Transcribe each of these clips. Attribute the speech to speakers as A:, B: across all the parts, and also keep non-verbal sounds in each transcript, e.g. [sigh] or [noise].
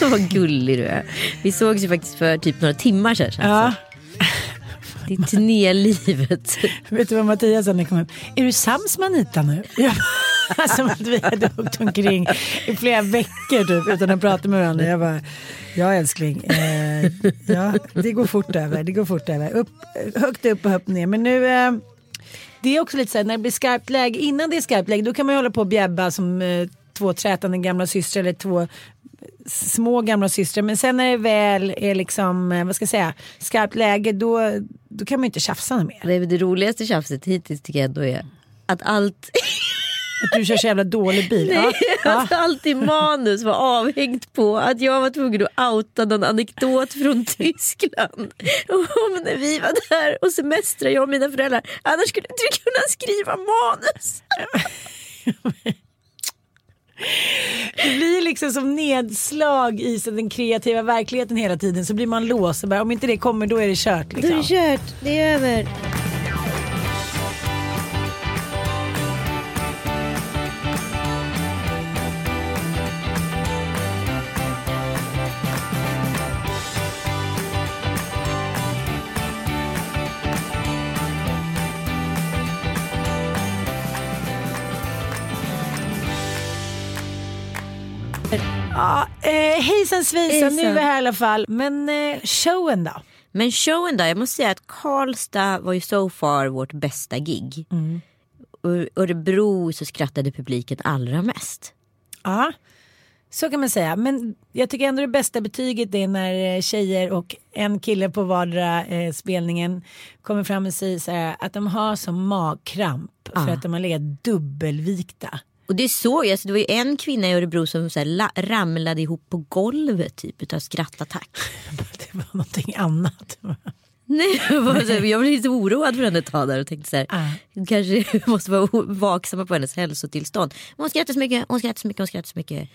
A: [laughs]
B: Vad
C: gullig du är. Vi sågs ju faktiskt för typ några timmar sedan.
D: Ja.
C: det. Är turnélivet. [laughs]
D: Vet du vad Mattias sa när kom hem? Är du sams med Anita nu? [laughs] Som att vi hade åkt omkring i flera veckor typ, utan att prata med varandra. Jag bara, ja älskling, eh, ja, det går fort över. Det går fort över. Upp, högt upp och högt ner. Men nu, eh, det är också lite så här, när det blir skarpt läge, innan det är skarpt läge, då kan man ju hålla på och bjäbba som eh, två trätande gamla systrar eller två små gamla systrar. Men sen när det väl är liksom, eh, vad ska jag säga, skarpt läge, då, då kan man ju inte tjafsa mer.
C: Väl det roligaste tjafset hittills tycker jag ändå är att allt, [laughs]
D: Att du kör så jävla dålig bil. Ja. [laughs] Ja.
C: att allt i manus var avhängt på att jag var tvungen att outa någon anekdot från Tyskland. [laughs] Om när vi var där och semestrade, jag och mina föräldrar. Annars skulle inte du kunna skriva manus.
D: Det blir liksom som nedslag i den kreativa verkligheten hela tiden. Så blir man låst. Om inte det kommer då är det kört.
C: Då
D: Liksom.
C: är det kört, det är över.
D: Ja, eh, hejsan svejsan, nu är vi här i alla fall. Men eh, showen då?
C: Men showen då, jag måste säga att Karlstad var ju so far vårt bästa gig. Och Örebro så skrattade publiken allra mest.
D: Ja, så kan man säga. Men jag tycker ändå det bästa betyget är när eh, tjejer och en kille på vardera eh, spelningen kommer fram och säger här, att de har som magkramp för att de har legat dubbelvikta.
C: Och det såg jag, alltså det var ju en kvinna i Örebro som så här, la, ramlade ihop på golvet typ utav skrattattack. [laughs]
D: Det var någonting annat. [laughs]
C: Nej, jag, var så här, jag blev lite oroad för henne ett tag där och tänkte så här,
D: Ah.
C: kanske [laughs] måste vara vaksamma på hennes hälsotillstånd. Men hon skrattade så mycket, hon skrattade så mycket, hon skrattade så mycket.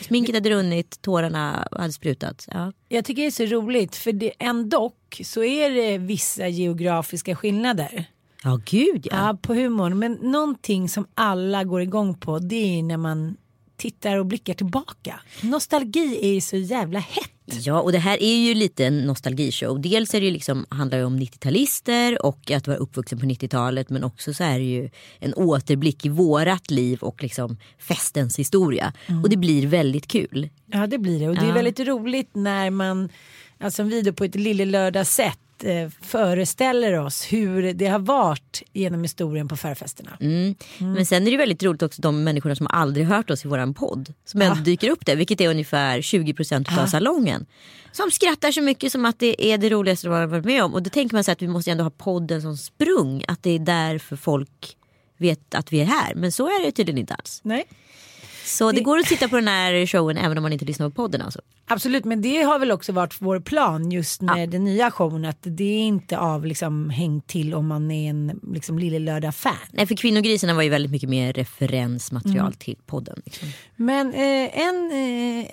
C: Sminket hade runnit, tårarna hade sprutat. Ja.
D: Jag tycker det är så roligt för det, ändå så är det vissa geografiska skillnader.
C: Ja gud ja.
D: Ja, på humorn. Men någonting som alla går igång på det är när man tittar och blickar tillbaka. Nostalgi är ju så jävla hett.
C: Ja och det här är ju lite en nostalgishow. Dels är det liksom, handlar det om 90-talister och att vara uppvuxen på 90-talet men också så är det ju en återblick i vårat liv och liksom festens historia. Och det blir väldigt kul.
D: Ja det blir det och det är
C: Ja.
D: väldigt roligt när man, alltså vi då på ett lillelördag sätt eh, föreställer oss hur det har varit genom historien på förfesterna.
C: Mm. Men sen är det väldigt roligt också de människorna som aldrig hört oss i våran podd. Som ändå dyker upp där, vilket är ungefär 20% av salongen. Som skrattar så mycket som att det är det roligaste de har varit med om. Och då tänker man sig att vi måste ändå ha podden som sprung. Att det är därför folk vet att vi är här. Men så är det tydligen inte alls.
D: Nej.
C: Så det, går att titta på den här showen även om man inte lyssnar på podden alltså.
D: Absolut, men det har väl också varit vår plan just med den nya showen. Att det är inte av liksom hängt till om man är en liksom, Lille Lördag-fan.
C: Nej för Kvinnogrisarna var ju väldigt mycket mer referensmaterial
D: Mm.
C: till podden. Liksom.
D: Men eh, en, eh,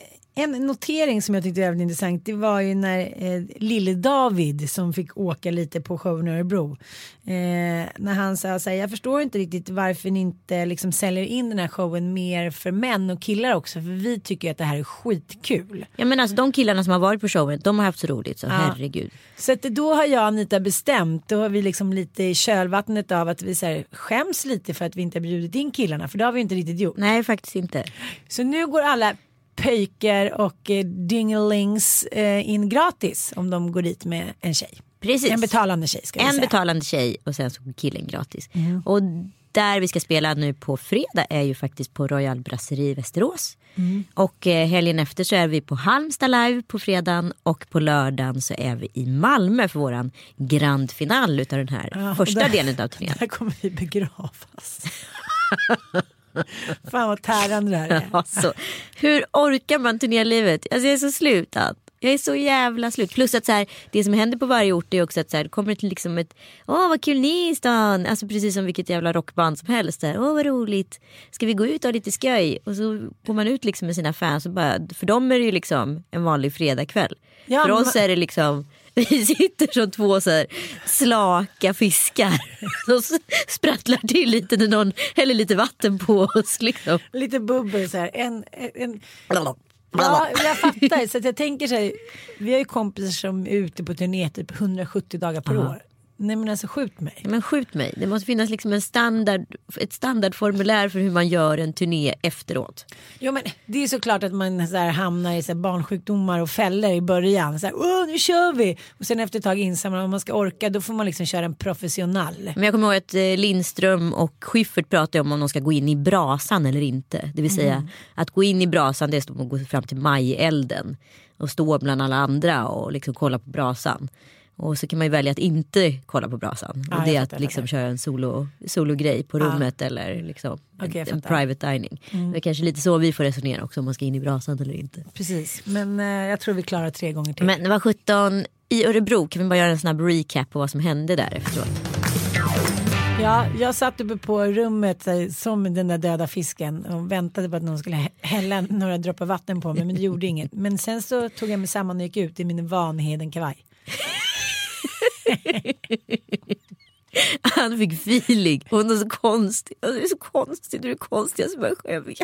D: en notering som jag tyckte var väldigt intressant det var ju när eh, lille David som fick åka lite på showen i Örebro. Eh, när han sa så här, jag förstår inte riktigt varför ni inte liksom säljer in den här showen mer för män och killar också för vi tycker att det här är skitkul.
C: Ja men alltså de killarna som har varit på showen de har haft så roligt så herregud.
D: Så att då har jag och Anita bestämt, då har vi liksom lite i kölvattnet av att vi så här, skäms lite för att vi inte har bjudit in killarna för det har vi inte riktigt gjort.
C: Nej faktiskt inte.
D: Så nu går alla pöjker och eh, dingelings eh, in gratis om de går dit med en tjej.
C: Precis.
D: En betalande tjej ska
C: En
D: säga.
C: betalande tjej och sen så killen gratis.
D: Mm.
C: Och där vi ska spela nu på fredag är ju faktiskt på Royal Brasserie i Västerås.
D: Mm.
C: Och eh, helgen efter så är vi på Halmstad live på fredagen och på lördagen så är vi i Malmö för våran grand final utav den här
D: Ja,
C: första
D: där-
C: delen av turnén. [laughs]
D: Där kommer vi begravas. [laughs] [laughs] Fan vad tärande det här är. [laughs]
C: Alltså, hur orkar man turnélivet? Alltså jag är så slut. Jag är så jävla slut. Plus att så här, det som händer på varje ort är också att så här, det kommer till liksom ett Åh vad kul ni är i stan. Alltså precis som vilket jävla rockband som helst. Där. Åh vad roligt. Ska vi gå ut och ha lite skoj? Och så går man ut liksom med sina fans. Och bara, för dem är det ju liksom en vanlig fredagkväll.
D: Ja,
C: för oss är det liksom vi sitter som två så här slaka fiskar [laughs] som sprattlar till lite när någon häller lite vatten på oss. Liksom.
D: Lite bubbel så här. En, en, Ja, jag fattar. [laughs] Så att jag tänker så här, vi har ju kompisar som är ute på turné typ 170 dagar per år. Nej men alltså skjut mig.
C: Men skjut mig. Det måste finnas liksom en standard, ett standardformulär för hur man gör en turné efteråt.
D: Jo men det är såklart att man så här hamnar i så här barnsjukdomar och fällor i början. Så här, Åh, nu kör vi! Och sen efter ett tag inser man om man ska orka då får man liksom köra en professionell.
C: Men jag kommer ihåg att eh, Lindström och Schyffert pratade om om de ska gå in i brasan eller inte. Det vill säga att gå in i brasan det är som att gå fram till majelden och stå bland alla andra och liksom kolla på brasan. Och så kan man ju välja att inte kolla på brasan.
D: Ja,
C: och det är att liksom köra en solo, sologrej på rummet eller liksom en, en
D: fattar. Mm.
C: private dining. Det är kanske lite så vi får resonera också om man ska in i brasan eller inte.
D: Precis, men eh, jag tror vi klarar tre gånger till.
C: Men det var 17 i Örebro, kan vi bara göra en snabb recap på vad som hände där efteråt?
D: Ja, jag satt uppe på rummet här, som den där döda fisken och väntade på att någon skulle hä- hälla några droppar vatten på mig men det gjorde inget. Men sen så tog jag mig samman och gick ut i min Vanheden kavaj. [laughs]
C: Han fick feeling. Hon är så konstig. Alltså, Du är så konstig. Du är konstig som människa jag vet.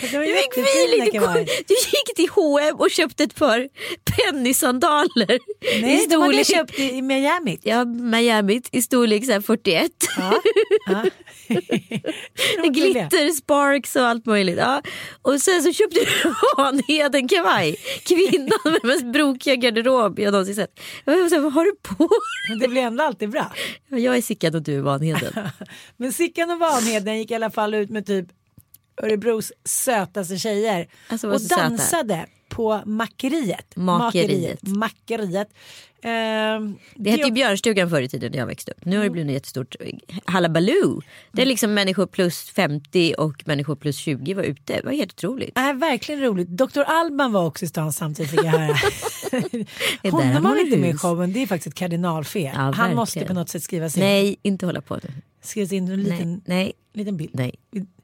C: Du
D: jättefina
C: feeling. Du, du gick till H&M och köpte ett par pennysandaler.
D: Nej, de hade jag köpt i, Miami.
C: Ja, Miami i storlek så här 41.
D: Ja. Ja. [laughs]
C: Glitter, sparks och allt möjligt. Ja. Och sen så köpte du [laughs] Vanheden kavaj. Kvinnan med mest brokiga garderob jag någonsin sett. Jag var så vad har du på
D: Men det blev ändå alltid bra.
C: Jag är Sickan och du är Vanheden. [laughs]
D: Men Sickan och Vanheden gick i alla fall ut med typ Örebros sötaste tjejer.
C: Alltså,
D: och
C: så söta.
D: dansade på Makeriet.
C: Makeriet.
D: Makeriet. Ehm,
C: Det hette ju Björnstugan förr i tiden när jag växte upp. Nu har det blivit ett jättestort halabaloo. Det är liksom människor plus 50 och människor plus 20 var ute. Det var helt otroligt.
D: är verkligen roligt. Dr. Alban var också i stan samtidigt fick jag höra. [laughs] Honom har vi inte med i showen. Det är faktiskt ett kardinalfel.
C: Ja,
D: Han måste på något sätt skrivas in.
C: Nej, inte hålla på nu.
D: Skrivas in en liten,
C: nej,
D: liten bild.
C: nej.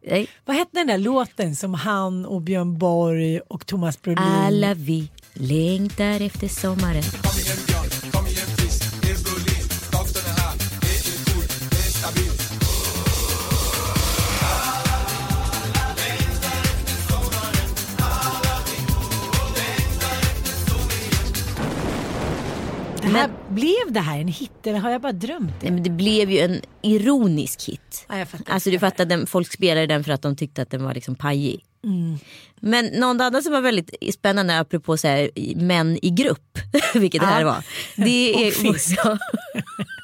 C: nej.
D: Vad hette den där låten som han och Björn Borg och Thomas Brolin.
C: Alla vi längtar efter sommaren.
D: Det här, blev det här en hit eller har jag bara drömt det?
C: Nej, men det blev ju en ironisk hit.
D: Ja, jag fattar.
C: Alltså du fattar, den, folk spelade den för att de tyckte att den var liksom pajig.
D: Mm.
C: Men någon annan som var väldigt spännande apropå så här, män i grupp, [laughs] vilket det här
D: Ja.
C: var. Det
D: Och
C: är, [laughs]
D: fisk. [laughs]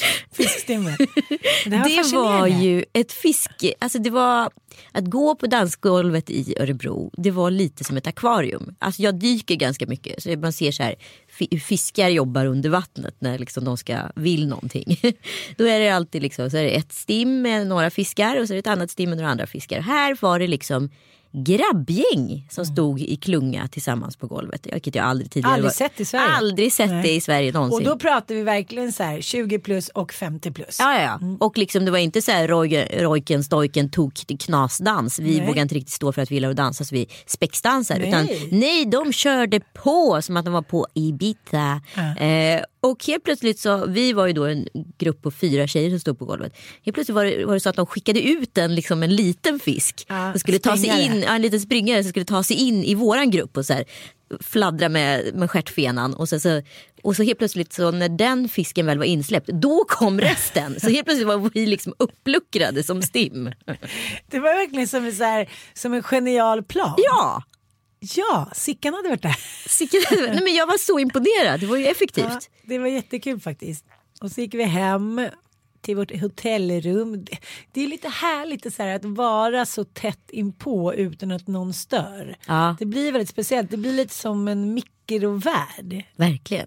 C: Ja.
D: fiskstimmet. [laughs] Det,
C: Det var ju ett fiske, alltså det var att gå på dansgolvet i Örebro, det var lite som ett akvarium. Alltså jag dyker ganska mycket så man ser så här hur fiskar jobbar under vattnet när liksom de ska vill någonting. [laughs] Då är det alltid liksom, så är det ett stim med några fiskar och så är det ett annat stim med några andra fiskar. Här var det liksom grabbgäng som stod i klunga tillsammans på golvet. Vilket jag aldrig tidigare
D: Aldrig sett i Sverige.
C: Aldrig sett
D: Nej.
C: det i Sverige någonsin.
D: Och då pratar vi verkligen så här 20 plus och 50 plus.
C: Ja, ja, ja. Och liksom, det var inte så här roj- rojken, stojken, tok, knasdans. Vi
D: Nej.
C: vågar inte riktigt stå för att vi gillar att dansa så vi spexdansar.
D: Nej.
C: Utan nej, de körde på som att de var på Ibiza. Eh, och helt plötsligt så, vi var ju då en grupp på fyra tjejer som stod på golvet. Helt plötsligt var det, var det så att de skickade ut en, liksom en liten fisk.
D: Ja,
C: som skulle ta sig in, ja, en liten springare som skulle ta sig in i våran grupp och så här, fladdra med, med stjärtfenan. Och så, så, och så helt plötsligt så när den fisken väl var insläppt, då kom resten. Så helt plötsligt var vi liksom uppluckrade som stim. [laughs]
D: Det var verkligen som en, så här, som en genial plan.
C: Ja!
D: Ja, Sickan hade varit där.
C: Sicken- Nej, men jag var så imponerad, det var ju effektivt.
D: Ja, det var jättekul faktiskt. Och så gick vi hem till vårt hotellrum. Det, är lite härligt så här, att vara så tätt inpå utan att någon stör.
C: Ja.
D: Det blir väldigt speciellt. Det blir lite som en mikrovärld.
C: Verkligen.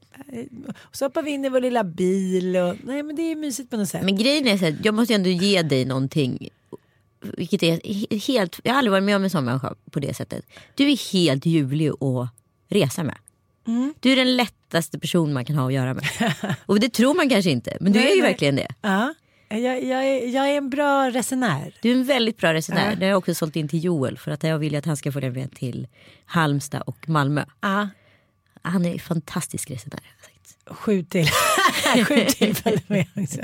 D: Och så hoppar vi in i vår lilla bil och nej men det är mysigt på något sätt.
C: Men grejen är så här, jag måste ändå ge dig någonting. Vilket är he- helt, jag har aldrig varit med om en sån människa på det sättet. Du är helt ljuvlig att resa med.
D: Mm.
C: Du är den lättaste person man kan ha att göra med. [laughs] Och det tror man kanske inte, men du
D: Nej,
C: är ju
D: nej.
C: verkligen det.
D: Ja, jag, jag, är, jag är en bra resenär.
C: Du är en väldigt bra resenär.
D: Ja.
C: Det har jag också sålt in till Joel för att jag vill att han ska följa med till Halmstad och Malmö.
D: Ja,
C: Han är en fantastisk resenär.
D: sju till. [laughs] sju till följde med också.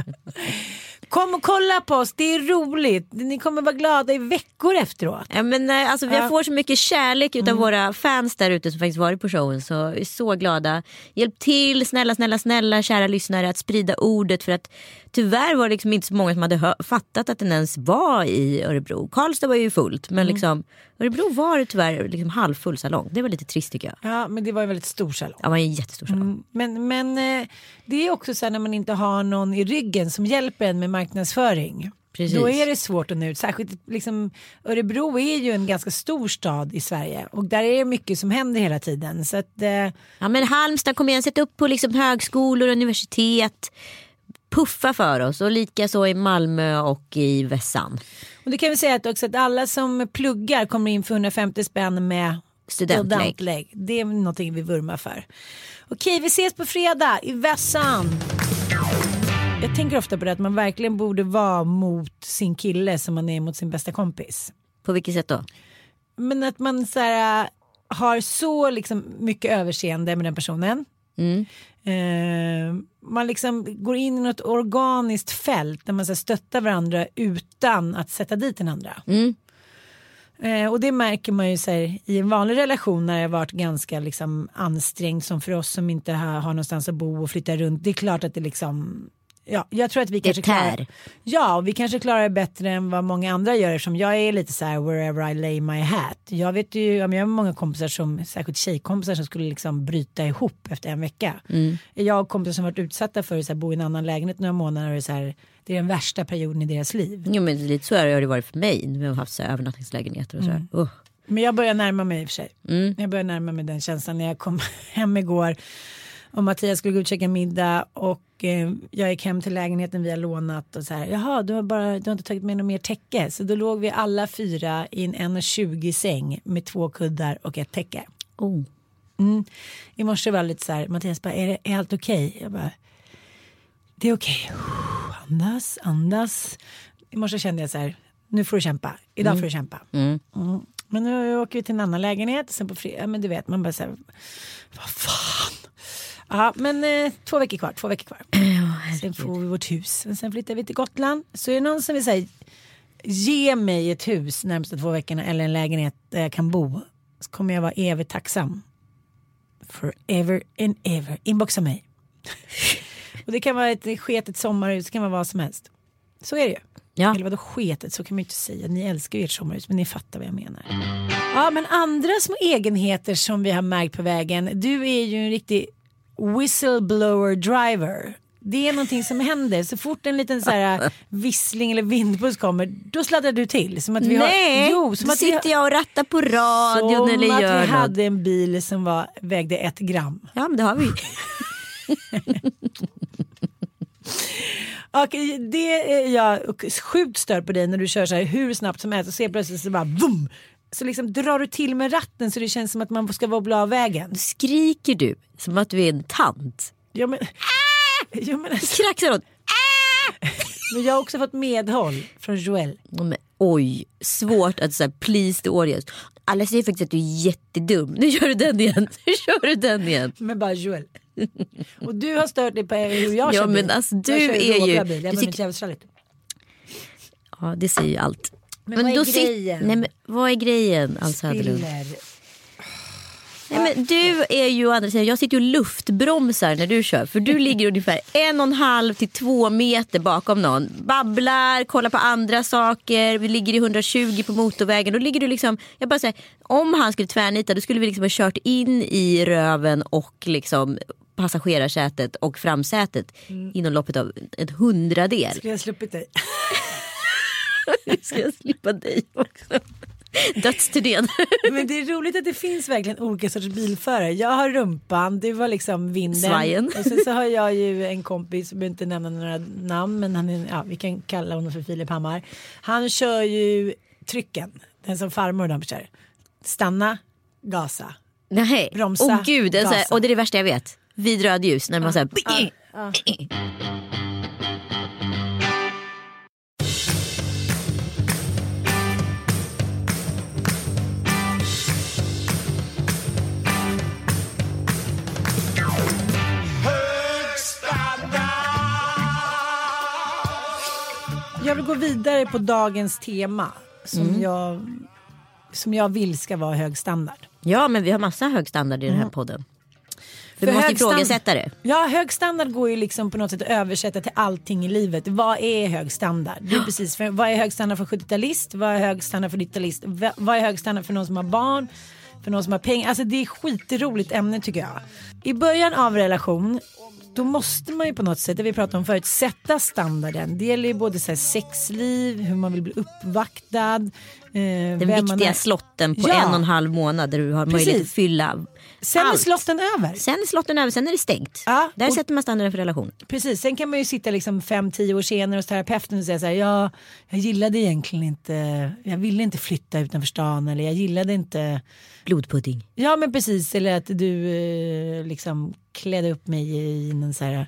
D: Kom och kolla på oss, det är roligt. Ni kommer vara glada i veckor efteråt.
C: Ja, men, eh, alltså,
D: Ja.
C: Jag får så mycket kärlek utav våra fans där ute som faktiskt varit på showen. Så jag är så glada. Hjälp till snälla, snälla, snälla kära lyssnare att sprida ordet. För att tyvärr var det liksom inte så många som hade fattat att den ens var i Örebro. Karlstad var ju fullt men liksom, Örebro var det tyvärr liksom halvfull salong. Det var lite trist tycker jag.
D: Ja, men det var en väldigt stor salong.
C: Det var en jättestor salong.
D: Men, men eh, det är också så här när man inte har någon i ryggen som hjälper en med marknadsföring.
C: Precis.
D: Då är det svårt att nå ut. Särskilt liksom, Örebro är ju en ganska stor stad i Sverige och där är det mycket som händer hela tiden. Så att, eh,
C: Ja men Halmstad kom igen, sätt upp på liksom högskolor och universitet. Puffa för oss och lika så i Malmö och i Vässan.
D: Och det kan vi säga att också att alla som pluggar kommer in för 150 spänn med
C: Studentlägg.
D: studentlägg. Det är någonting vi vurmar för. Okej, vi ses på fredag i Vässan. Jag tänker ofta på det att man verkligen borde vara mot sin kille som man är mot sin bästa kompis.
C: På vilket sätt då?
D: Men att man så här, har så liksom mycket överseende med den personen. Eh, man liksom går in i något organiskt fält där man så stöttar varandra utan att sätta dit den andra. Eh, och det märker man ju här, i en vanlig relation när det varit ganska liksom, ansträngt som för oss som inte har, har någonstans att bo och flytta runt. Det är klart att det liksom Ja, jag tror att vi kanske klarar, ja, vi kanske klarar det bättre än vad många andra gör eftersom jag är lite så här wherever I lay my hat. Jag vet ju, jag har många kompisar som, särskilt tjejkompisar som skulle liksom bryta ihop efter en vecka. Jag har kompisar som varit utsatta för att så här, bo i en annan lägenhet några månader och så här, det är den värsta perioden i deras liv.
C: Jo men lite så har det varit för mig. Vi har haft så här övernattningslägenheter och sådär. Uh.
D: Men jag börjar närma mig i och för sig. Jag börjar närma mig den känslan när jag kom [laughs] hem igår och Mattias skulle gå ut och käka middag och eh, jag gick hem till lägenheten vi har lånat och så här, jaha du har, bara, du har inte tagit med något mer täcke. Så då låg vi alla fyra i en 1,20 säng med två kuddar och ett täcke.
C: Oh.
D: Mm. I morse var det lite så här, Mattias bara, är, det, är allt okej? Jag bara, det är okej. [sighs] Andas, andas. I morse kände jag så här, nu får du kämpa. Idag får du kämpa. Mm. Men nu åker vi till en annan lägenhet. Sen på fredag, men du vet, man bara så här, vad fan. Ja, men eh, två veckor kvar, två veckor kvar. [clears throat] sen får vi vårt hus. Sen flyttar vi till Gotland. Så är det någon som vill säga, ge mig ett hus närmsta två veckorna eller en lägenhet där jag kan bo. Så kommer jag vara evigt tacksam. Forever and ever. Inboxa mig. [laughs] Och det kan vara ett sketet sommarhus, det kan vara vad som helst. Så är det ju.
C: Ja.
D: Eller vadå sketet, så kan man ju inte säga. Ni älskar ju ert sommarhus, men ni fattar vad jag menar. Ja, men andra små egenheter som vi har märkt på vägen. Du är ju en riktig whistleblower driver. Det är någonting som händer. Så fort en liten så här, [laughs] vissling eller vindpuss kommer, då sladdrar du till. Som att vi
C: Nej,
D: har, jo, som
C: då
D: att vi,
C: sitter jag och rattar på radion
D: som
C: eller
D: att
C: gör
D: vi
C: något.
D: hade en bil som var, vägde ett gram.
C: Ja men det har vi. [laughs]
D: Och det är jag sjukt störd på dig när du kör så här hur snabbt som helst och ser plötsligt så bara vum. Så liksom drar du till med ratten så det känns som att man ska wobbla av vägen.
C: Skriker du som att du är en tant.
D: Ja, men, [laughs] ja, men, alltså,
C: Kraxar åt. [laughs]
D: men jag har också fått medhåll från Joel.
C: Ja, men, oj, svårt att säga please the audience. Alla säger faktiskt att du är jättedum. Nu kör du den igen. Nu kör du den igen.
D: Men bara Joel. Och du har stört dig på hur jag
C: Ja,
D: kör
C: men
D: bil.
C: alltså, du
D: kör
C: är ju-.
D: Jag
C: du
D: var
C: tycker-
D: mitt jävligt slarvigt.
C: Ja det säger ju allt.
D: Men vad är grejen?
C: Nej, men, vad är grejen Alf Söderlund? Nej, men du är ju andra sidan, jag sitter ju och luftbromsar när du kör. För du ligger ungefär [laughs] en och en halv till två meter bakom någon. Babblar, kollar på andra saker. Vi ligger i 120 på motorvägen. Då ligger du liksom, jag bara säger, om han skulle tvärnita då skulle vi liksom ha kört in i röven och liksom passagerarsätet och framsätet inom loppet av ett hundradel.
D: Skulle jag sluppit dig? [laughs] [laughs] [laughs]
C: Ska jag slippa dig också? Dödsturnén.
D: Men det är roligt att det finns verkligen olika sorters bilförare. Jag har rumpan, det var liksom vinden.
C: Svajen.
D: Och sen så har jag ju en kompis, jag behöver inte nämna några namn men han är, ja, vi kan kalla honom för Filip Hammar. Han kör ju trycken, den som farmor och kör. Stanna, gasa.
C: Nej.
D: Bromsa,
C: Åh gud, det
D: gasa.
C: och det är det värsta jag vet. Vid rödljus när man säger [clears throat]
D: Jag vill gå vidare på dagens tema som,
C: Mm.
D: jag, som jag vill ska vara hög standard.
C: Ja men vi har massa hög standard i den här podden. För vi
D: För
C: måste ifrågasätta det.
D: Ja, hög standard går ju liksom på något sätt att översätta till allting i livet. Vad är hög standard? Det är precis, för, vad är hög standard för 70-talist? Vad är hög standard för 90-talist? Va- Vad är hög standard för någon som har barn? För någon som har pengar? Alltså det är skitroligt ämne tycker jag. I början av relation då måste man ju på något sätt, det vi pratade om förut, sätta standarden. Det gäller ju både så sexliv, hur man vill bli uppvaktad. Eh,
C: Den viktiga
D: är.
C: slotten på
D: Ja.
C: en och en halv månad där du har
D: Precis.
C: möjlighet att fylla
D: Sen är
C: allt.
D: slotten över.
C: Sen är slotten över, sen är det stängt.
D: Ja,
C: Där
D: och-
C: sätter man standarden för relation.
D: Precis, sen kan man ju sitta liksom fem, tio år senare hos terapeuten och säga så här, ja, jag gillade egentligen inte, jag ville inte flytta utanför stan eller jag gillade inte,
C: Blodpudding.
D: ja men precis, eller att du eh, liksom klädde upp mig i en så här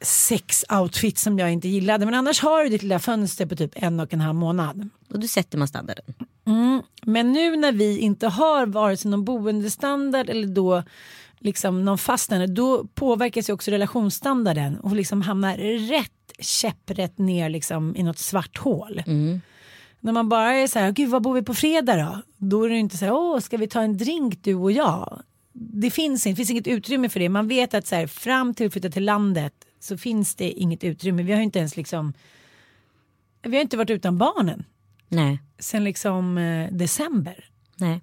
D: sexoutfit som jag inte gillade. Men annars har du ditt lilla fönster på typ en och en halv månad.
C: Och då sätter man standarden.
D: Men nu när vi inte har vare sig någon boendestandard eller då liksom någon fast standard, då påverkas ju också relationsstandarden och liksom hamnar rätt käpprätt ner liksom i något svart hål. När man bara är så här, gud vad bor vi på fredag då? Då är det inte så här, åh ska vi ta en drink du och jag? Det finns, det finns inget utrymme för det. Man vet att så här, fram till att flytta till landet så finns det inget utrymme. Vi har inte ens liksom, vi har inte varit utan barnen
C: Nej.
D: sen liksom eh, december.
C: Nej.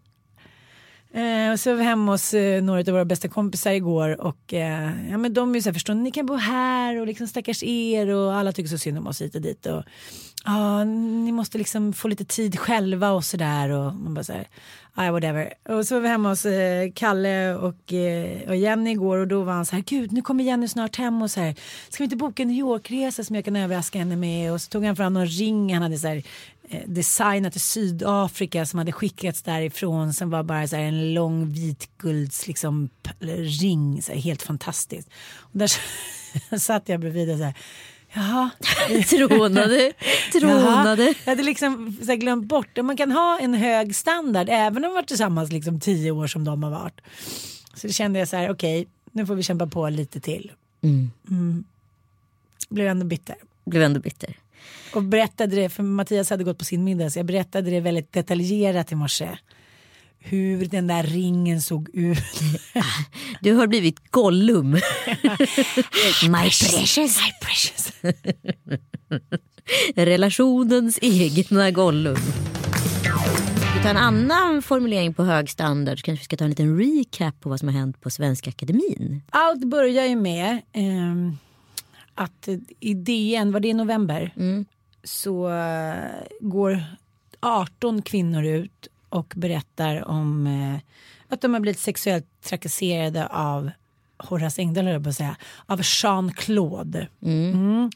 D: Eh, och så var vi hemma hos eh, några av våra bästa kompisar igår och eh, ja, men de är ju så här, förstår ni, ni kan bo här och liksom stackars er och alla tycker så synd om oss hit och dit och ja, ni måste liksom få lite tid själva och sådär och man bara så här, whatever. Och så var vi hemma hos eh, Kalle och, eh, och Jenny igår och då var han så här, gud nu kommer Jenny snart hem och så här, ska vi inte boka en New York-resa som jag kan överraska henne med och så tog han fram någon ring han hade så här eh, designat i Sydafrika som hade skickats därifrån som var bara så här en lång vitgulds liksom ring, så här, helt fantastiskt. Och där [laughs] satt jag bredvid och så här, jaha. [laughs]
C: Trånade.
D: Jaha.
C: Trånade.
D: Jag hade liksom så här glömt bort man kan ha en hög standard även om man varit tillsammans liksom tio år som de har varit. Så det kände jag så här, okej, nu får vi kämpa på lite till. Mm. Blev ändå bitter.
C: Blev ändå bitter.
D: Och berättade det, för Mattias hade gått på sin middag, så jag berättade det väldigt detaljerat i morse. Hur den där ringen såg ut. [laughs]
C: Du har blivit Gollum. [laughs] My precious.
D: My precious. [laughs]
C: Relationens egna Gollum. Vi tar en annan formulering på hög standard så kanske vi ska ta en liten recap på vad som har hänt på Svenska Akademin.
D: Allt börjar ju med, ehm, att i DN, var det i november,
C: Mm.
D: så eh, går 18 kvinnor ut och berättar om eh, att de har blivit sexuellt trakasserade av Horace Engdahl, höll jag säga, av Jean-Claude. Mm.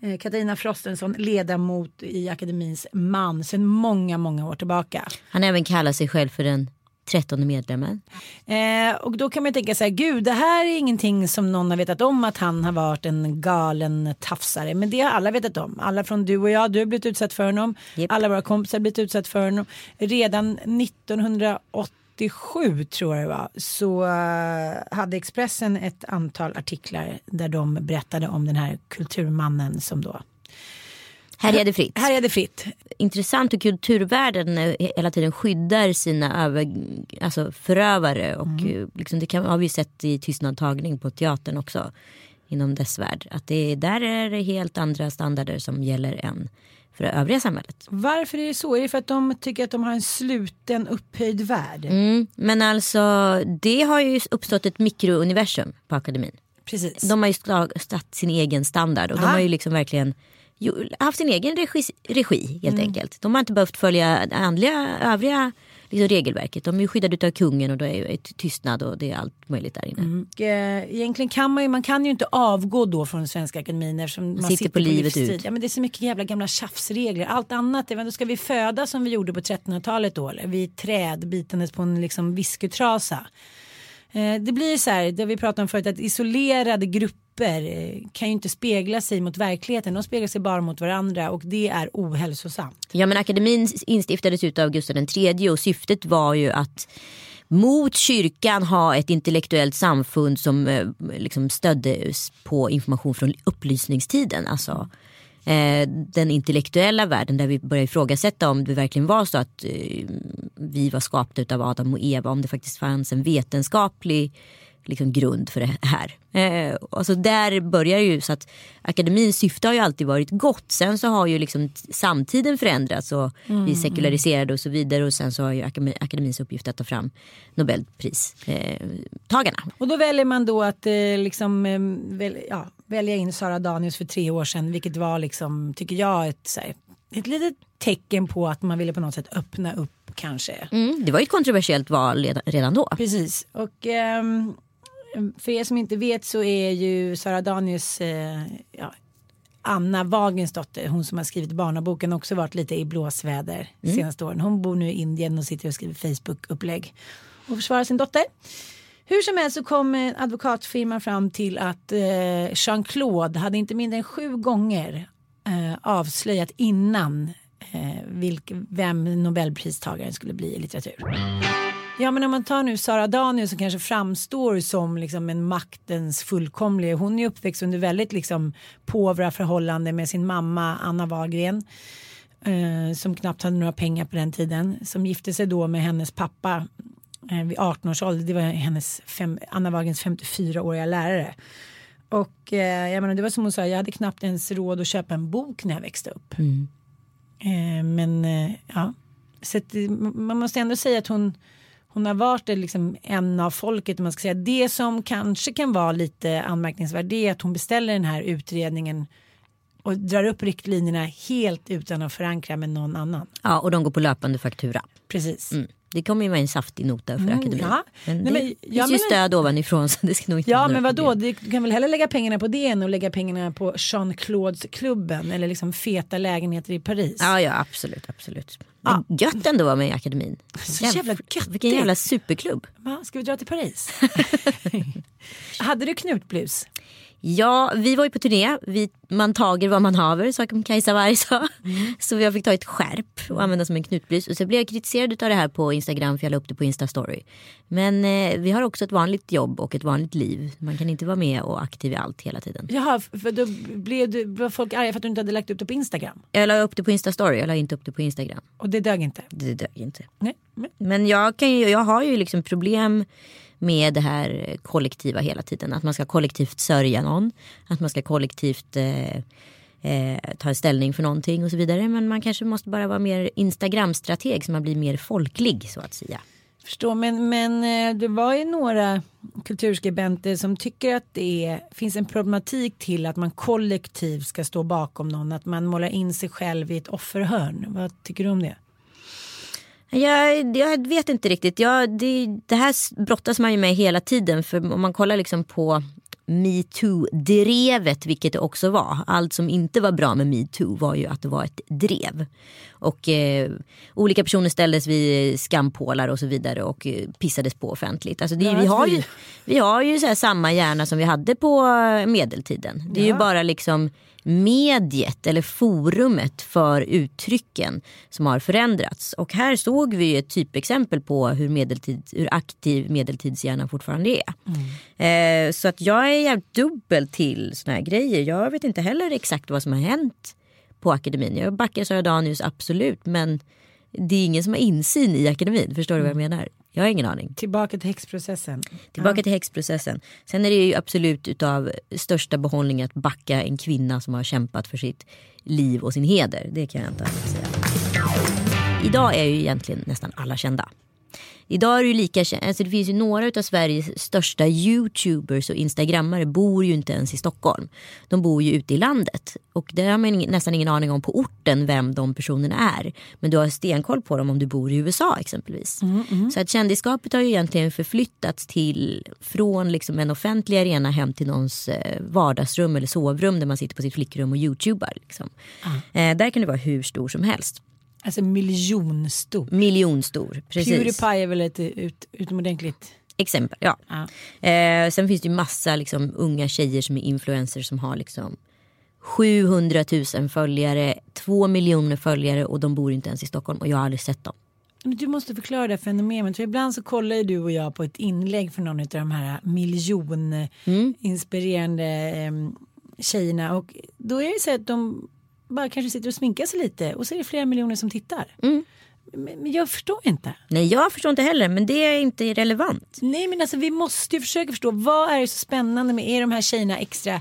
D: Eh, Katarina Frostenson, ledamot i akademins man sedan många, många år tillbaka.
C: Han även kallar sig själv för den trettonde medlemmen.
D: Eh, och då kan man tänka så här, gud det här är ingenting som någon har vetat om att han har varit en galen tafsare. Men det har alla vetat om. Alla från du och jag, du har blivit utsatt för honom.
C: Japp.
D: Alla våra kompisar har blivit utsatt för honom. Redan 1987 tror jag det var så eh, hade Expressen ett antal artiklar där de berättade om den här kulturmannen som då
C: Härjade fritt.
D: härjade fritt.
C: Intressant hur kulturvärlden eh, hela tiden skyddar sina över, alltså förövare. Och
D: Mm.
C: liksom det kan, har vi sett i tystnadtagning på teatern också. Inom dess värld. Att det, där är det helt andra standarder som gäller än för det övriga samhället.
D: Varför är det så? Är det för att de tycker att de har en sluten upphöjd värld?
C: Mm, men alltså det har ju uppstått ett mikrouniversum på akademin.
D: Precis.
C: De har ju satt sin egen standard och de
D: Aha.
C: har ju liksom verkligen haft sin egen regi, regi helt
D: Mm.
C: enkelt. De har inte behövt följa andliga, övriga liksom, regelverket. De är ju skyddade av kungen och det är ett tystnad och det är allt möjligt där inne.
D: Och, eh, egentligen kan man ju, man kan ju inte avgå då från Svenska Akademin eftersom man,
C: sitter på livet
D: livstid.
C: ut.
D: Ja, men det är så mycket jävla gamla tjafsregler. Allt annat, är, då ska vi föda som vi gjorde på 1300-talet då eller vid ett träd bitandes på en liksom whiskytrasa. Eh, det blir så här, det vi pratade om förut, att isolerade grupper papper eh, kan ju inte spegla sig mot verkligheten. De speglar sig bara mot varandra och det är ohälsosamt.
C: Ja men akademin instiftades av Gustav III och syftet var ju att mot kyrkan ha ett intellektuellt samfund som eh, liksom stöddes på information från upplysningstiden. Alltså eh, den intellektuella världen där vi började ifrågasätta om det verkligen var så att eh, vi var skapade av Adam och Eva. Om det faktiskt fanns en vetenskaplig liksom, grund för det här. Eh, alltså där börjar ju så att akademins syfte har ju alltid varit gott. Sen så har ju liksom samtiden förändrats och vi sekulariserade och så vidare. Och sen så har ju akademi, akademins uppgift att ta fram Nobelpristagarna. Eh, tagarna.
D: Och då väljer man då att eh, liksom, eh, väl, ja, välja in Sara Danius för tre år sedan. Vilket var liksom, tycker jag, ett, här, ett litet tecken på att man ville på något sätt öppna upp kanske.
C: Mm, det var ju ett kontroversiellt val redan- då.
D: Precis. Och ehm, för er som inte vet så är ju Sara Danius eh, ja, Anna Wagens dotter, hon som har skrivit barnaboken, också varit lite i blåsväder senaste åren. Hon bor nu i Indien och sitter och skriver Facebook-upplägg och försvarar sin dotter. Hur som helst så kom eh, advokatfirman fram till att eh, Jean-Claude hade inte mindre än sju gånger eh, avslöjat innan eh, vilk, vem Nobelpristagaren skulle bli i litteratur. Ja men om man tar nu Sara Danius som kanske framstår som liksom en maktens fullkomlig. Hon är uppväxt under väldigt liksom påvra förhållanden med sin mamma Anna Wahlgren. Eh, som knappt hade några pengar på den tiden. Som gifte sig då med hennes pappa eh, vid 18 års ålder. Det var hennes fem, Anna Wahlgrens 54-åriga lärare. Och eh, jag menar, det var som hon sa, jag hade knappt ens råd att köpa en bok när jag växte upp. Eh, men eh, ja, så att, man måste ändå säga att hon, hon har varit liksom en av folket. Man ska säga. Det som kanske kan vara lite anmärkningsvärt det är att hon beställer den här utredningen och drar upp riktlinjerna helt utan att förankra med någon annan.
C: Ja, och de går på löpande faktura.
D: Precis.
C: Mm. Det kommer ju vara en saftig nota för
D: Mm,
C: akademin.
D: ja.
C: Men
D: Nej,
C: det
D: men
C: finns
D: jag
C: ju
D: menar-
C: stöd ovanifrån så det ska nog inte
D: Ja men vadå, du kan väl hellre lägga pengarna på det än att lägga pengarna på Jean-Claudes klubben eller liksom feta lägenheter i Paris.
C: Ja, ja absolut. absolut. Men Gött ändå att vara med i akademin.
D: Så jävla göttigt.
C: Vilken jävla superklubb.
D: Ska vi dra till Paris? [laughs] Hade du knutblus?
C: Ja, vi var ju på turné. Vi, man tager vad man haver, som Kajsa Warg sa. Så jag fick ta ett skärp och använda som en knutblus. Och så blev jag kritiserad av det här på Instagram för jag la upp det på Instastory. Men eh, vi har också ett vanligt jobb och ett vanligt liv. Man kan inte vara med och aktiv i allt hela tiden.
D: Jaha, för då blev, du, blev folk arga för att du inte hade lagt upp det på Instagram?
C: Jag la upp det på Instastory, jag la inte upp det på Instagram.
D: Och det dög inte?
C: Det dög inte.
D: Nej. men-
C: Men jag, kan ju, jag har ju liksom problem med det här kollektiva hela tiden. Att man ska kollektivt sörja någon. Att man ska kollektivt eh, eh, ta ställning för någonting och så vidare. Men man kanske måste bara vara mer Instagram-strateg så man blir mer folklig så att säga.
D: Förstår, men, men eh, det var ju några kulturskribenter som tycker att det är, finns en problematik till att man kollektivt ska stå bakom någon, att man målar in sig själv i ett offerhörn. Vad tycker du om det?
C: Jag, jag vet inte riktigt. Jag, det, det här brottas man ju med hela tiden. För om man kollar liksom på metoo-drevet, vilket det också var. Allt som inte var bra med metoo var ju att det var ett drev. Och eh, olika personer ställdes vid skampålar och så vidare och eh, pissades på offentligt. Alltså det,
D: Ja,
C: vi, har ju,
D: vi-
C: har ju så samma hjärna som vi hade på medeltiden. Det är ju
D: Ja.
C: bara liksom mediet eller forumet för uttrycken som har förändrats. Och här såg vi ett typexempel på hur, medeltid, hur aktiv medeltidshjärnan fortfarande är. Eh, så att jag är jävligt dubbel till såna här grejer. Jag vet inte heller exakt vad som har hänt på akademin. Jag backar Sara Danius absolut men det är ingen som har insyn i akademin. Förstår du vad jag menar? Jag har ingen aning.
D: Tillbaka till häxprocessen.
C: Tillbaka till häxprocessen. Sen är det ju absolut utav största behållning att backa en kvinna som har kämpat för sitt liv och sin heder. Det kan jag inte säga. Idag är ju egentligen nästan alla kända. Idag är det ju lika alltså det finns ju några av Sveriges största youtubers och instagrammare bor ju inte ens i Stockholm. De bor ju ute i landet. Och där har man nästan ingen aning om på orten vem de personerna är. Men du har stenkoll på dem om du bor i USA exempelvis. Så att kändisskapet har ju egentligen förflyttats till från liksom en offentlig arena hem till någons eh, vardagsrum eller sovrum där man sitter på sitt flickrum och youtubar. Liksom. Eh, där kan det vara hur stor som helst.
D: Alltså miljonstor.
C: Miljonstor. Precis.
D: Pewdiepie är väl ett ut, utomordentligt...
C: Exempel, ja.
D: Ja.
C: Eh, sen finns det ju massa liksom, unga tjejer som är influencers som har liksom 700 000 följare, 2 miljoner följare och de bor inte ens i Stockholm och jag har aldrig sett dem.
D: Du måste förklara det här fenomenet. För ibland så kollar ju du och jag på ett inlägg från någon av de här miljoninspirerande mm. tjejerna. Och då är det så att de bara kanske sitter och sminkar sig lite och så är det flera miljoner som tittar. Men, men jag förstår inte.
C: Nej jag förstår inte heller men det är inte relevant.
D: Nej men alltså vi måste ju försöka förstå vad är det så spännande med, är de här tjejerna extra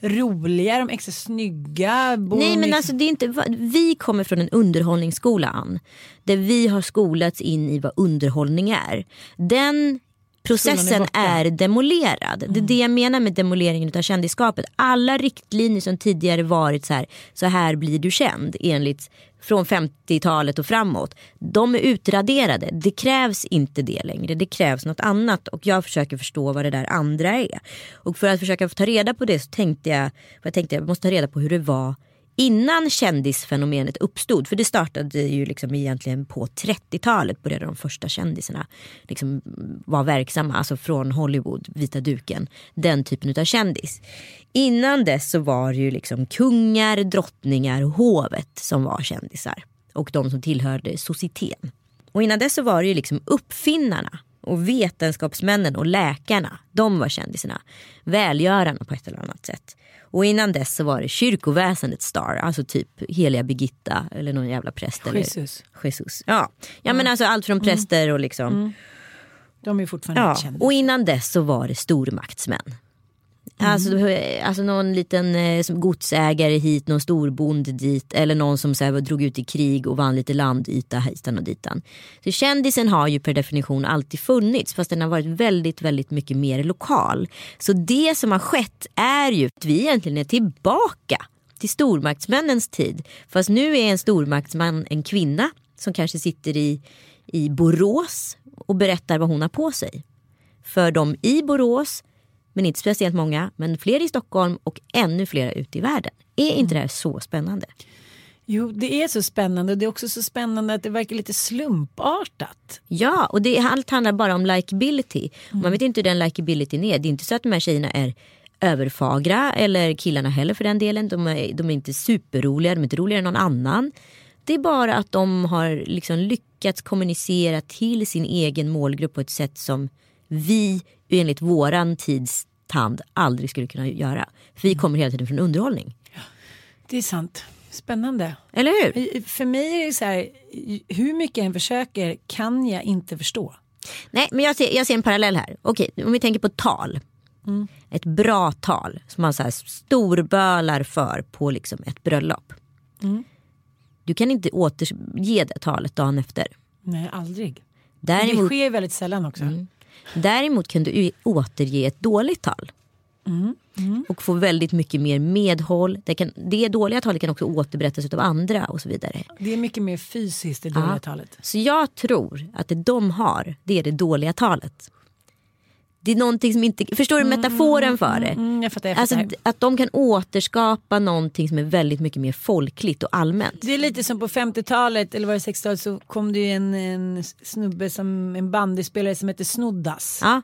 D: roliga, de extra snygga? Bor
C: Nej men alltså det är inte, vi kommer från en underhållningsskola Ann. Där vi har skolats in i vad underhållning är. Den processen
D: är
C: demolerad. Det är det jag menar med demoleringen av kändisskapet. Alla riktlinjer som tidigare varit så här, så här blir du känd enligt från 50-talet och framåt. De är utraderade. Det krävs inte det längre. Det krävs något annat och jag försöker förstå vad det där andra är. Och för att försöka ta reda på det så tänkte jag, jag tänkte jag måste ta reda på hur det var innan kändisfenomenet uppstod. För det startade ju liksom egentligen på 30-talet började de första kändisarna liksom vara verksamma. Alltså från Hollywood, vita duken, den typen av kändis. Innan dess så var det ju liksom kungar, drottningar och hovet som var kändisar. Och de som tillhörde societeten. Och innan dess så var det ju liksom uppfinnarna och vetenskapsmännen och läkarna. De var kändisarna. Välgörarna på ett eller annat sätt. Och innan dess så var det kyrkoväsendets star. Alltså typ heliga Birgitta eller någon jävla präst. Eller
D: Jesus.
C: Jesus. Ja, ja men alltså allt från präster och liksom.
D: De är fortfarande
C: Ja.
D: kända.
C: Och innan dess så var det stormaktsmän. Mm. Alltså, alltså någon liten eh, som godsägare hit, någon storbonde dit eller någon som så här, drog ut i krig och vann lite landyta hitan och ditan. Så kändisen har ju per definition alltid funnits fast den har varit väldigt, väldigt mycket mer lokal. Så det som har skett är ju att vi egentligen är tillbaka till stormaktsmännens tid. Fast nu är en stormaktsman en kvinna som kanske sitter i, i Borås och berättar vad hon har på sig. För de i Borås, men inte speciellt många, men fler i Stockholm och ännu fler ute i världen. Är inte det här så spännande?
D: Jo, det är så spännande och det är också så spännande att det verkar lite slumpartat.
C: Ja, och det, allt handlar bara om likability. Man vet inte hur den likabilityn är. Det är inte så att de här tjejerna är överfagra eller killarna heller för den delen. De är, de är inte superroliga, de är inte roligare än någon annan. Det är bara att de har liksom lyckats kommunicera till sin egen målgrupp på ett sätt som vi enligt våran tids tand aldrig skulle kunna göra. För vi kommer hela tiden från underhållning.
D: Det är sant. Spännande.
C: Eller hur?
D: För mig är det så här, hur mycket jag än försöker kan jag inte förstå.
C: Nej, men jag ser, jag ser en parallell här. Okej, om vi tänker på tal. Ett bra tal som man så här storbölar för på liksom ett bröllop. Du kan inte återge det talet dagen efter.
D: Nej, aldrig. Det
C: Däremot,
D: sker väldigt sällan också.
C: Däremot kan du återge ett dåligt tal. Och få väldigt mycket mer medhåll. Det, kan, det dåliga talet kan också återberättas av andra och så vidare.
D: Det är mycket mer fysiskt det dåliga
C: Ja.
D: talet.
C: Så jag tror att det de har, det är det dåliga talet. Det är någonting som inte, förstår du metaforen för det?
D: Mm, jag fattar, jag
C: Alltså
D: fattar.
C: d- att de kan återskapa någonting som är väldigt mycket mer folkligt och allmänt.
D: Det är lite som på 50-talet eller var det 60-talet så kom det ju en, en snubbe som en bandyspelare som hette Snoddas.
C: Ja,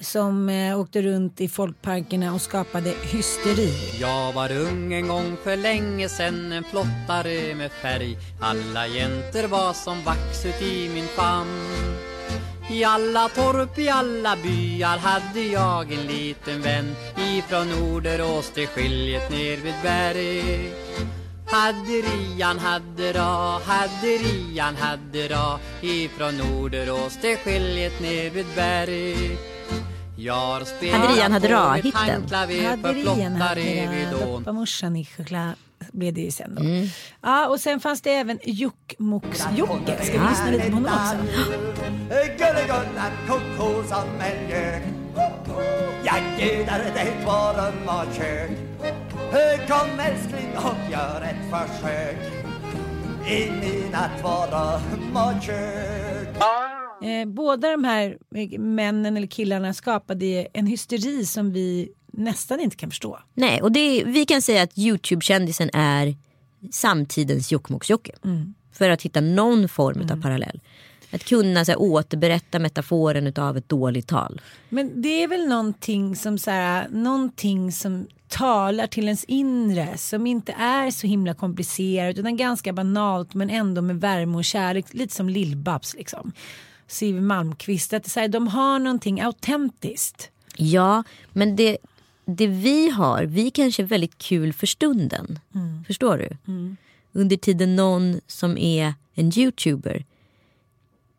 D: Som eh, åkte runt i folkparkerna och skapade hysteri.
E: Jag var ung en gång för länge sen En flottare med färg Alla jäntor var som vax ut i min famn I alla torp, i alla byar hade jag en liten vän. Ifrån Norderås till skiljet ner vid berg. Hade Rian, hade ra, hade Rian, hade ra. Ifrån Norderås till skiljet ner vid berg. Jag har spelat
C: Hade Rian, hade
E: på
C: ra,
E: mitt
C: hitten?
D: Hade
E: ån
D: doppa morsan i choklad blev det ju sen då.
C: Mm.
D: Ja och sen fanns det även Jokkmokks-Jocke. Ska vi lyssna lite på honom också?
F: Gullegulla koko som en gök Jag bjuder dig på rum och kök Kom älskling och gör ett försök I mina två rum och kök
D: Eh, båda de här männen eller killarna skapade en hysteri som vi nästan inte kan förstå.
C: nej och det, vi kan säga att Youtube-kändisen är samtidens Jokkmokks-Jocke. För att hitta någon form av parallell. Att kunna så här, återberätta metaforen av ett dåligt tal.
D: Men det är väl någonting som, så här, någonting som talar till ens inre som inte är så himla komplicerat utan ganska banalt men ändå med värme och kärlek. Lite som Lill-Babs liksom. Siw Malmkvist. Att så här, de har någonting autentiskt.
C: Ja, men det, det vi har, vi kanske är väldigt kul för stunden. Förstår du? Under tiden någon som är en youtuber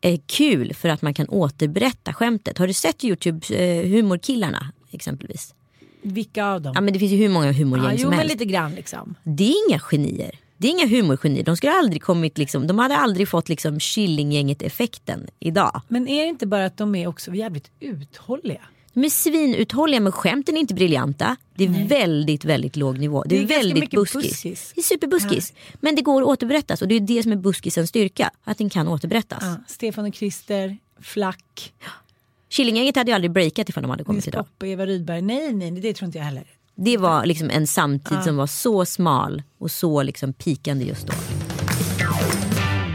C: är kul för att man kan återberätta skämtet. Har du sett Youtube eh, humorkillarna exempelvis?
D: Vilka av dem?
C: Ja men det finns ju hur många humorgäng
D: Ja, jo
C: som
D: men
C: helst.
D: lite grann liksom.
C: Det är inga genier. Det är inga humorgenier. De skulle aldrig kommit liksom, de hade aldrig fått liksom Killinggänget effekten idag.
D: Men är det inte bara att de är också jävligt uthålliga?
C: De är svinuthålliga men skämten är inte briljanta. Det är väldigt, väldigt låg nivå. Det,
D: Det är
C: är,
D: ganska
C: väldigt buskis.
D: buskis.
C: Det är superbuskis. Men det går att återberättas och det är det som är buskisens styrka. Att den kan återberättas.
D: Ja, Stefan och Christer, Flack,
C: Killinggänget hade ju aldrig breakat ifall de hade kommit
D: Nils
C: idag.
D: Poppe, Eva Rydberg. Nej, nej, det tror inte jag heller.
C: Det var liksom en samtid som var så smal och så liksom pikande just då.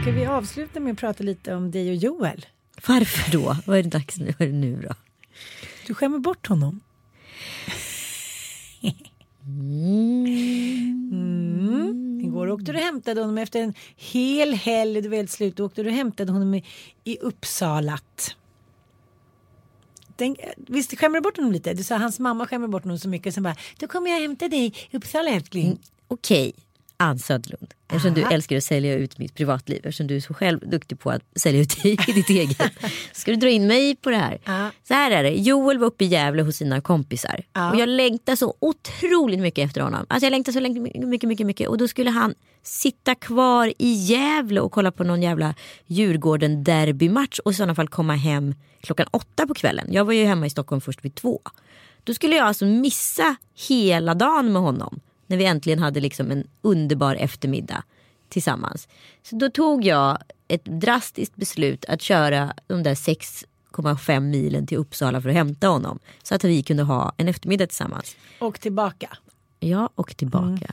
D: Ska vi avsluta med att prata lite om dig och Joel?
C: Varför då? Vad är det dags nu? Vad är det nu då?
D: Du skämmer bort honom. Mm. mm. Igår åkte du och hämtade honom efter en hel helg, du var helt slut. Då åkte du och hämtade honom i, i Uppsala. Tänk, visst skämmer du bort honom lite? Du sa hans mamma skämmer bort honom så mycket. Sen bara, då kommer jag hämta dig i Uppsala älskling.
C: Mm, okej, Ann Södlund. Eftersom du älskar att sälja ut mitt privatliv. Eftersom du är så själv duktig på att sälja ut dig i ditt eget. [laughs] Ska du dra in mig på det här?
D: Ja.
C: Så här är det. Joel var uppe i Gävle hos sina kompisar.
D: Ja.
C: Och jag längtar så otroligt mycket efter honom. Alltså jag längtar så mycket, mycket, mycket. Och då skulle han sitta kvar i Gävle och kolla på någon jävla Djurgården derbymatch. Och i sådana fall komma hem klockan åtta på kvällen. Jag var ju hemma i Stockholm först vid två. Då skulle jag alltså missa hela dagen med honom. När vi äntligen hade liksom en underbar eftermiddag tillsammans. Så då tog jag ett drastiskt beslut att köra de där 6,5 milen till Uppsala för att hämta honom. Så att vi kunde ha en eftermiddag tillsammans.
D: Och tillbaka.
C: Ja, och tillbaka.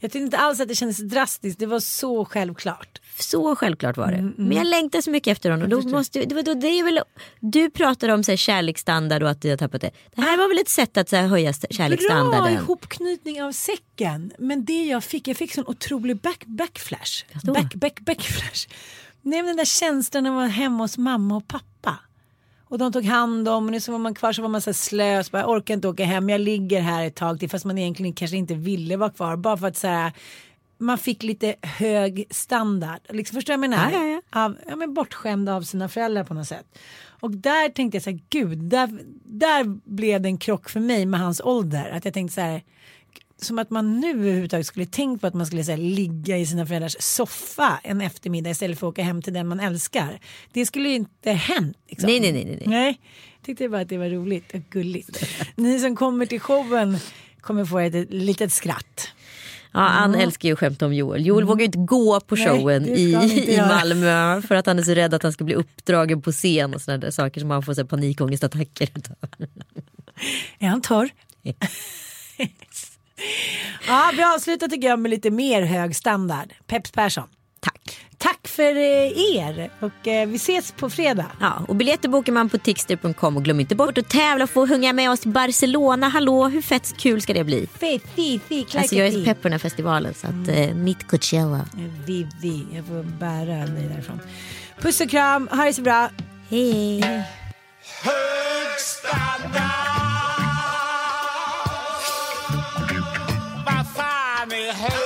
D: Jag tyckte inte alls att det kändes drastiskt, det var så självklart.
C: Så självklart var det. Men jag längtar så mycket efter honom. Då måste, det, var- då, det är väl, du pratar om så här, kärleksstandard och att du har tappat det. Det här var väl ett sätt att så här, höja st-
D: Bra
C: kärleksstandarden.
D: ihopknytning av säcken. Men det jag fick, jag fick sån otrolig back, backflash. Back, back, backflash. Nej men den där känslan när man var hemma hos mamma och pappa. Och de tog hand om och så var man kvar så var man så slö. Så bara, jag orkar inte åka hem, jag ligger här ett tag till. Fast man egentligen kanske inte ville vara kvar. Bara för att så här, man fick lite hög standard. Liksom, förstår jag menar?
C: Ja, ja, ja.
D: Av, ja, men bortskämd av sina föräldrar på något sätt. Och där tänkte jag så här, gud, där, där blev det en krock för mig med hans ålder. Att jag tänkte så här, som att man nu överhuvudtaget skulle tänkt på att man skulle här, ligga i sina föräldrars soffa en eftermiddag istället för att åka hem till den man älskar. Det skulle ju inte hänt. Liksom.
C: Nej, nej, nej, nej.
D: nej. Tyckte bara att det var roligt och gulligt. [laughs] Ni som kommer till showen kommer få ett litet skratt.
C: Ja, Ann älskar ju att skämta om Joel. Joel vågar ju inte gå på
D: Nej,
C: showen
D: det
C: i,
D: han
C: i. Malmö för att han är så rädd att han ska bli uppdragen på scen och sådana där saker som han får så här, panikångestattacker utav.
D: Är han torr? [laughs] [laughs] ja, vi avslutar tycker jag med lite mer hög standard. Peps Persson.
C: Tack.
D: Tack för eh, er och eh, vi ses på fredag.
C: Ja, och biljetter bokar man på tixter.com och glöm inte bort att tävla och få sjunga med oss till Barcelona. Hallå, hur fett kul ska det bli?
D: Fi, fi,
C: Alltså jag är så pepp på den här festivalen så att eh, mitt Coachella.
D: Vivi, jag får bära dig därifrån. Puss och kram, ha det så bra.
C: Hej.
F: Hög standard fan